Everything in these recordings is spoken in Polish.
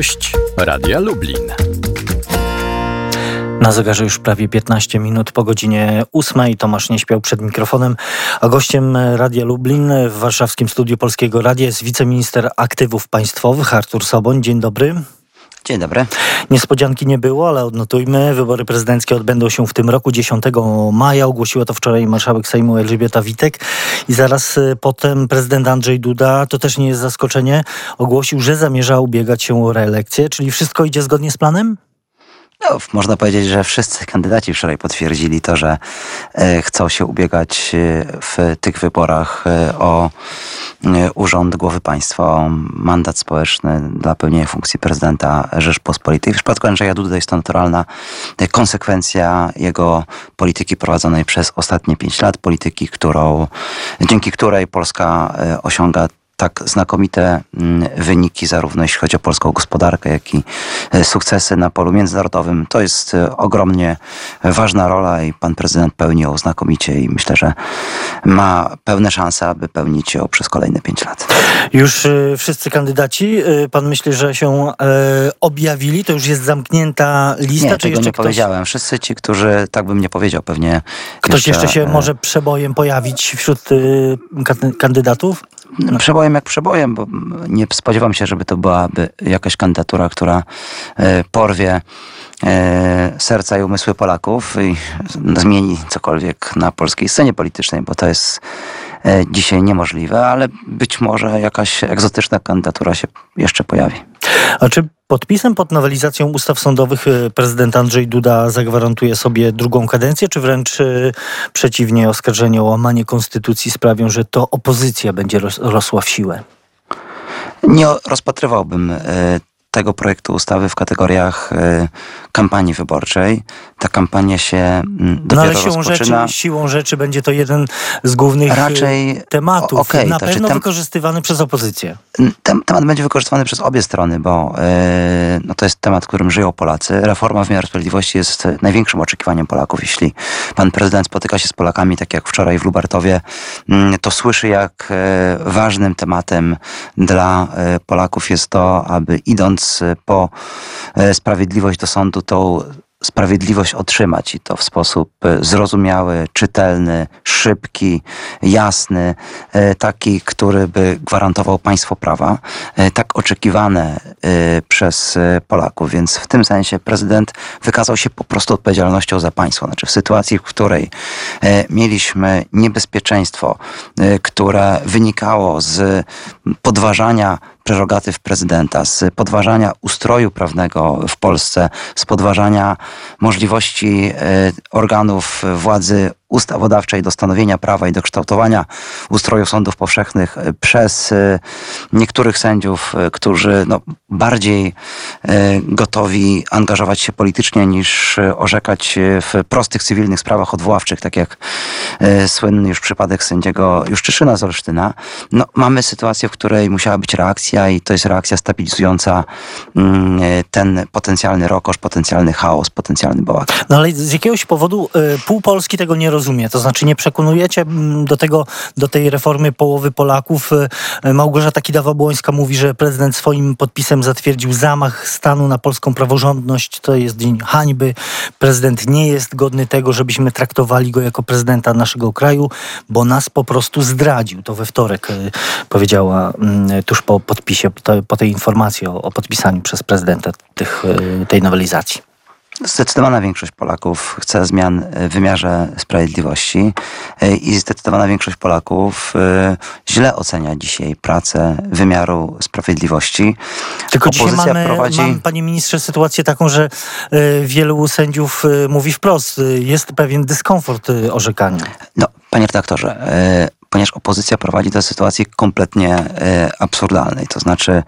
Gość Radia Lublin. Na zegarze już prawie 15 minut po godzinie 8. Tomasz nie śpiał przed mikrofonem, a gościem Radia Lublin w warszawskim studiu Polskiego Radia jest wiceminister aktywów państwowych Artur Soboń. Dzień dobry. Dzień dobry. Niespodzianki nie było, ale odnotujmy. Wybory prezydenckie odbędą się w tym roku 10 maja. Ogłosiła to wczoraj marszałek Sejmu Elżbieta Witek. I zaraz y, potem prezydent Andrzej Duda, to też nie jest zaskoczenie, ogłosił, że zamierza ubiegać się o reelekcję. Czyli wszystko idzie zgodnie z planem? No, można powiedzieć, że wszyscy kandydaci wczoraj potwierdzili to, że e, chcą się ubiegać e, w tych wyborach e, o urząd głowy państwa, mandat społeczny dla pełnienia funkcji prezydenta Rzeczpospolitej. W przypadku Andrzeja Dudy jest to naturalna konsekwencja jego polityki prowadzonej przez ostatnie pięć lat, polityki, którą, dzięki której Polska osiąga tak znakomite mm, wyniki, zarówno jeśli chodzi o polską gospodarkę, jak i e, sukcesy na polu międzynarodowym. To jest e, ogromnie ważna rola i pan prezydent pełni ją znakomicie i myślę, że ma pełne szanse, aby pełnić ją przez kolejne pięć lat. Już e, wszyscy kandydaci, pan myśli, że się objawili? To już jest zamknięta lista? Nie, czy tego nie ktoś... powiedziałem. Wszyscy ci, którzy, tak bym nie powiedział, pewnie... Ktoś jeszcze, jeszcze się może przebojem pojawić wśród kandydatów? No, przebojem jak przebojem, bo nie spodziewam się, żeby to byłaby jakaś kandydatura, która e, porwie e, serca i umysły Polaków i zmieni cokolwiek na polskiej scenie politycznej, bo to jest dzisiaj niemożliwe, ale być może jakaś egzotyczna kandydatura się jeszcze pojawi. A czy podpisem pod nowelizacją ustaw sądowych e, prezydent Andrzej Duda zagwarantuje sobie drugą kadencję, czy wręcz e, przeciwnie, oskarżenia o łamanie konstytucji sprawią, że to opozycja będzie rosła w siłę? Nie rozpatrywałbym e, tego projektu ustawy w kategoriach kampanii wyborczej. Ta kampania się mm, dopiero no ale siłą rozpoczyna. Rzeczy, siłą rzeczy będzie to jeden z głównych Raczej, tematów, okay, na pewno tem, wykorzystywany przez opozycję. Tem, temat będzie wykorzystywany przez obie strony, bo yy, no to jest temat, którym żyją Polacy. Reforma wymiaru sprawiedliwości jest największym oczekiwaniem Polaków. Jeśli pan prezydent spotyka się z Polakami, tak jak wczoraj w Lubartowie, yy, to słyszy, jak yy, ważnym tematem dla Polaków jest to, aby idąc po sprawiedliwość do sądu, tą sprawiedliwość otrzymać i to w sposób e, zrozumiały, czytelny, szybki, jasny, e, taki, który by gwarantował państwo prawa, e, tak oczekiwane przez Polaków. Więc w tym sensie prezydent wykazał się po prostu odpowiedzialnością za państwo. Znaczy w sytuacji, w której mieliśmy niebezpieczeństwo, które wynikało z podważania prerogatyw prezydenta, z podważania ustroju prawnego w Polsce, z podważania możliwości e, organów władzy ustawodawczej do stanowienia prawa i do kształtowania ustroju sądów powszechnych e, przez e, niektórych sędziów, którzy no, bardziej gotowi angażować się politycznie niż orzekać w prostych cywilnych sprawach odwoławczych, tak jak słynny już przypadek sędziego Juszczyszyna z Olsztyna. No, mamy sytuację, w której musiała być reakcja i to jest reakcja stabilizująca mm, ten potencjalny rokosz, potencjalny chaos, potencjalny bałagan. No ale z jakiegoś powodu pół Polski tego nie rozumie. To znaczy nie przekonujecie mm, do tego, do tej reformy połowy Polaków. Y, Małgorzata Kidawa-Błońska mówi, że prezydent swoim podpisem zatwierdził zamach stanu na polską praworządność. To jest dzień hańby. Prezydent nie jest godny tego, żebyśmy traktowali go jako prezydenta naszego kraju, bo nas po prostu zdradził. To we wtorek y, powiedziała mm, tuż po podpisie, po tej informacji o, o podpisaniu przez prezydenta tych, tej nowelizacji. Zdecydowana większość Polaków chce zmian w wymiarze sprawiedliwości e, i zdecydowana większość Polaków e, źle ocenia dzisiaj pracę wymiaru sprawiedliwości. Tylko Opozycja dzisiaj mamy, prowadzi... mamy, panie ministrze, sytuację taką, że e, wielu sędziów mówi wprost, jest pewien dyskomfort orzekania. No, panie redaktorze, ponieważ opozycja prowadzi do sytuacji kompletnie absurdalnej. To znaczy,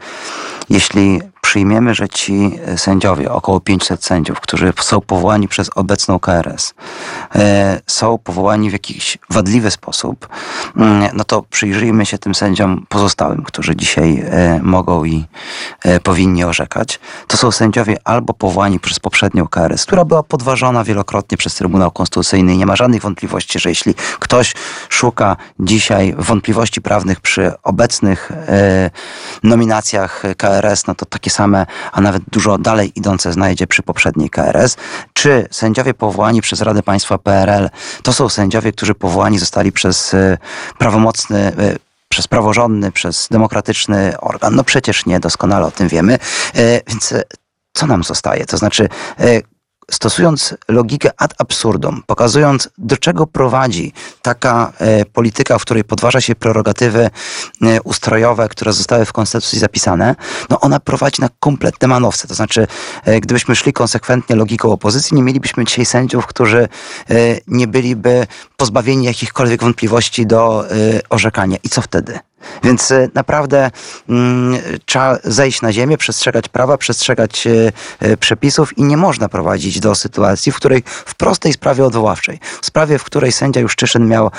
jeśli przyjmiemy, że ci e, sędziowie, około 500 sędziów, którzy są powołani przez obecną KRS, e, są powołani w jakiś wadliwy sposób, mm, no to przyjrzyjmy się tym sędziom pozostałym, którzy dzisiaj e, mogą i powinni orzekać. To są sędziowie albo powołani przez poprzednią KRS, która była podważona wielokrotnie przez Trybunał Konstytucyjny nie ma żadnych wątpliwości, że jeśli ktoś szuka dzisiaj wątpliwości prawnych przy obecnych nominacjach KRS, no to takie same, a nawet dużo dalej idące znajdzie przy poprzedniej KRS. Czy sędziowie powołani przez Radę Państwa PRL to są sędziowie, którzy powołani zostali przez e, prawomocny e, przez praworządny, przez demokratyczny organ. No przecież nie, doskonale o tym wiemy. Więc co nam zostaje? To znaczy, stosując logikę ad absurdum, pokazując do czego prowadzi taka e, polityka, w której podważa się prerogatywy e, ustrojowe, które zostały w Konstytucji zapisane, no ona prowadzi na kompletne manowce. To znaczy, e, gdybyśmy szli konsekwentnie logiką opozycji, nie mielibyśmy dzisiaj sędziów, którzy nie byliby pozbawieni jakichkolwiek wątpliwości do orzekania. I co wtedy? Więc e, naprawdę mm, trzeba zejść na ziemię, przestrzegać prawa, przestrzegać e, e, przepisów i nie można prowadzić do sytuacji, w której w prostej sprawie odwoławczej, w sprawie, w której sędzia Juszczyszyn miał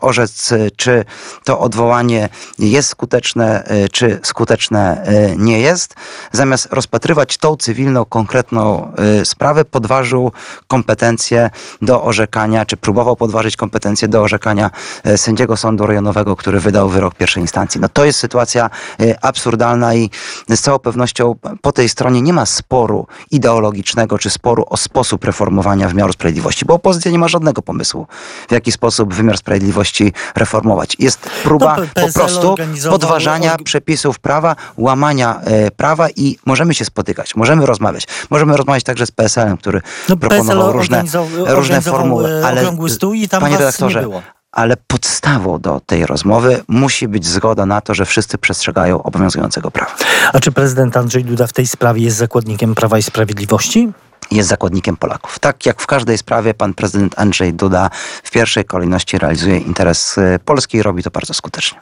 orzec, czy to odwołanie jest skuteczne, czy skuteczne nie jest, zamiast rozpatrywać tą cywilną, konkretną sprawę, podważył kompetencje do orzekania, czy próbował podważyć kompetencje do orzekania sędziego sądu rejonowego, który wydał wyrok pierwszy pierwszej instancji. No to jest sytuacja y, absurdalna i z całą pewnością po tej stronie nie ma sporu ideologicznego czy sporu o sposób reformowania wymiaru sprawiedliwości, bo opozycja nie ma żadnego pomysłu, w jaki sposób wymiar sprawiedliwości reformować. Jest próba no, po prostu podważania przepisów prawa, łamania e, prawa i możemy się spotykać, możemy rozmawiać. Możemy rozmawiać także z PSL-em, który no, proponował PSL różne, różne formuły. Ale, stół i tam panie redaktorze, ale podstawą do tej rozmowy musi być zgoda na to, że wszyscy przestrzegają obowiązującego prawa. A czy prezydent Andrzej Duda w tej sprawie jest zakładnikiem Prawa i Sprawiedliwości? Jest zakładnikiem Polaków. Tak jak w każdej sprawie pan prezydent Andrzej Duda w pierwszej kolejności realizuje interes y, Polski i robi to bardzo skutecznie.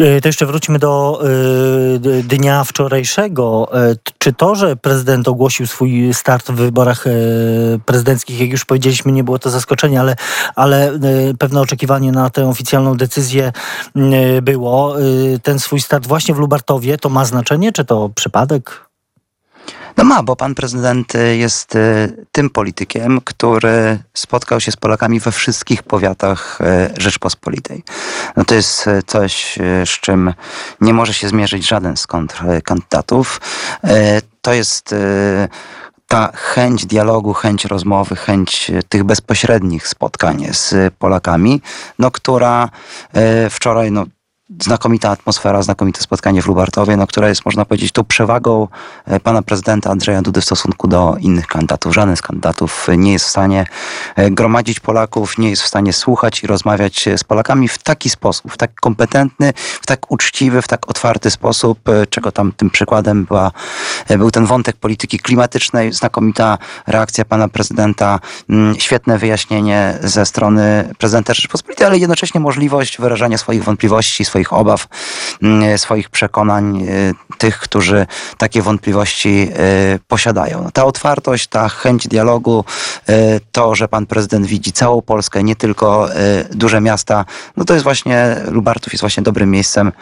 Y, to jeszcze wróćmy do y, dnia wczorajszego. Czy to, że prezydent ogłosił swój start w wyborach prezydenckich, jak już powiedzieliśmy, nie było to zaskoczenie, ale, ale pewne oczekiwanie na tę oficjalną decyzję było. Ten swój start właśnie w Lubartowie, to ma znaczenie, czy to przypadek? No ma, bo pan prezydent y, jest y, tym politykiem, który spotkał się z Polakami we wszystkich powiatach y, Rzeczpospolitej. No to jest coś, z czym nie może się zmierzyć żaden z kontrkandydatów. To jest ta chęć dialogu, chęć rozmowy, chęć tych bezpośrednich spotkań z Polakami, no, która wczoraj no, znakomita atmosfera, znakomite spotkanie w Lubartowie, no, która jest, można powiedzieć, tą przewagą e, pana prezydenta Andrzeja Dudy w stosunku do innych kandydatów. Żaden z kandydatów nie jest w stanie e, gromadzić Polaków, nie jest w stanie słuchać i rozmawiać z Polakami w taki sposób, w tak kompetentny, w tak uczciwy, w tak otwarty sposób, e, czego tam tym przykładem była, był ten wątek polityki klimatycznej, znakomita reakcja pana prezydenta, mm, świetne wyjaśnienie ze strony prezydenta Rzeczypospolitej, ale jednocześnie możliwość wyrażania swoich wątpliwości, swoich swoich obaw, mm, swoich przekonań y, tych, którzy takie wątpliwości y, posiadają. Ta otwartość, ta chęć dialogu, to, że pan prezydent widzi całą Polskę, nie tylko duże miasta, no to jest właśnie, Lubartów jest właśnie dobrym miejscem,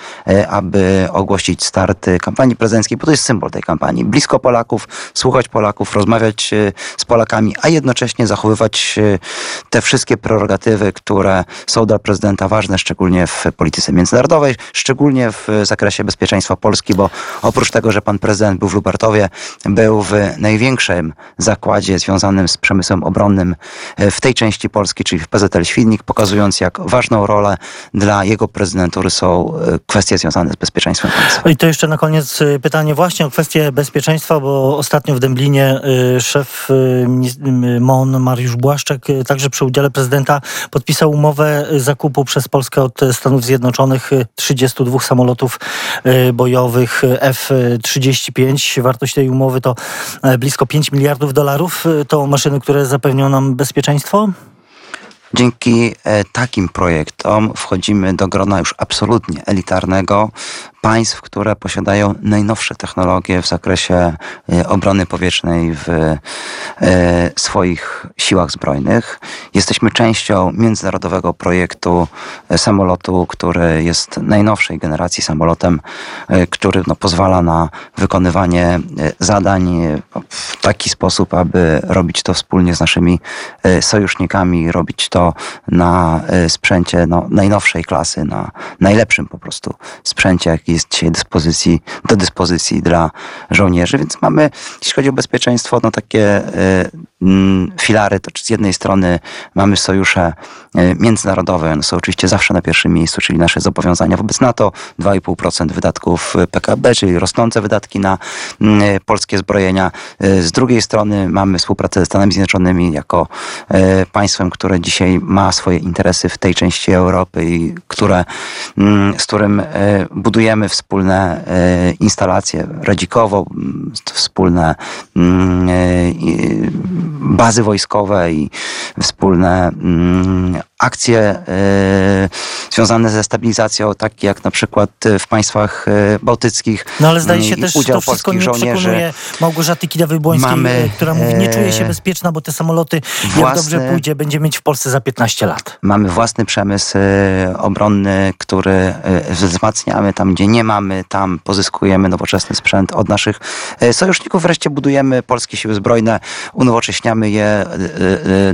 aby ogłosić start kampanii prezydenckiej, bo to jest symbol tej kampanii. Blisko Polaków, słuchać Polaków, rozmawiać z Polakami, a jednocześnie zachowywać te wszystkie prerogatywy, które są dla prezydenta ważne, szczególnie w polityce międzynarodowej międzynarodowej, szczególnie w zakresie bezpieczeństwa Polski, bo oprócz tego, że pan prezydent był w Lubartowie, był w największym zakładzie związanym z przemysłem obronnym e, w tej części Polski, czyli w PZL Świdnik, pokazując jak ważną rolę dla jego prezydentury są e, kwestie związane z bezpieczeństwem państwa. I to jeszcze na koniec e, pytanie właśnie o kwestię bezpieczeństwa, bo ostatnio w Dęblinie szef MON Mariusz Błaszczak także przy udziale prezydenta podpisał umowę zakupu przez Polskę od Stanów Zjednoczonych 32 samolotów e, bojowych F-35. Wartość tej umowy to e, blisko 5 miliardów dolarów. E, to maszyny, które zapewnią nam bezpieczeństwo? Dzięki takim projektom wchodzimy do grona już absolutnie elitarnego państw, które posiadają najnowsze technologie w zakresie e, obrony powietrznej w e, swoich siłach zbrojnych. Jesteśmy częścią międzynarodowego projektu e, samolotu, który jest najnowszej generacji samolotem, który no, pozwala na wykonywanie zadań w taki sposób, aby robić to wspólnie z naszymi sojusznikami, robić to na sprzęcie no, najnowszej klasy, na najlepszym po prostu sprzęcie, jaki jest dzisiaj dyspozycji, do dyspozycji dla żołnierzy, więc mamy, jeśli chodzi o bezpieczeństwo, no takie mm, filary, to z jednej strony mamy sojusze międzynarodowe, one są oczywiście zawsze na pierwszym miejscu, czyli nasze zobowiązania wobec NATO, 2,5% wydatków PKB, czyli rosnące wydatki na mm, polskie zbrojenia. Z drugiej strony mamy współpracę ze Stanami Zjednoczonymi jako państwem, które dzisiaj ma swoje interesy w tej części Europy i które, mm, z którym budujemy wspólne instalacje radzikowo, wspólne bazy wojskowe i wspólne mm, akcje e, związane ze stabilizacją, takie jak na przykład w państwach e, bałtyckich. No ale zdaje się też, że to wszystko nie przekonuje Małgorzaty Kidawy-Błońskiej, która mówi, nie czuje się bezpieczna, bo te samoloty, własny, jak dobrze pójdzie, będzie mieć w Polsce za 15 lat. Mamy własny przemysł obronny, który wzmacniamy tam, gdzie nie mamy, tam pozyskujemy nowoczesny sprzęt od naszych sojuszników. Wreszcie budujemy polskie siły zbrojne, unowocześniamy je,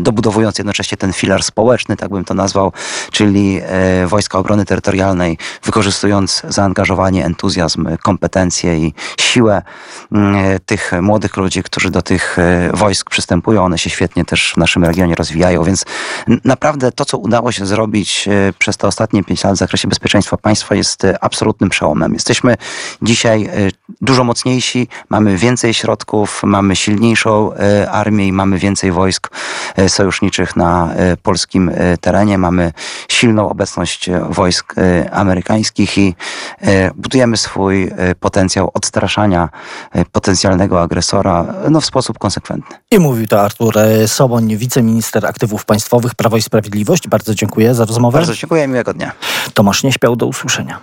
dobudowując jednocześnie ten filar społeczny, tak bym to nazwał, czyli e, Wojska Obrony Terytorialnej, wykorzystując zaangażowanie, entuzjazm, kompetencje i siłę mm, e, tych młodych ludzi, którzy do tych e, wojsk przystępują. One się świetnie też w naszym regionie rozwijają, więc naprawdę to, co udało się zrobić przez te ostatnie pięć lat w zakresie bezpieczeństwa państwa jest absolutnym przełomem. Jesteśmy dzisiaj dużo mocniejsi, mamy więcej środków, mamy silniejszą armię i mamy więcej wojsk sojuszniczych na polskim terenie, mamy silną obecność wojsk e, amerykańskich i e, budujemy swój e, potencjał odstraszania potencjalnego agresora no, w sposób konsekwentny. I mówił to Artur Soboń, wiceminister aktywów państwowych Prawo i Sprawiedliwość. Bardzo dziękuję za rozmowę. Bardzo dziękuję, miłego dnia. Tomasz nie śpiał, do usłyszenia.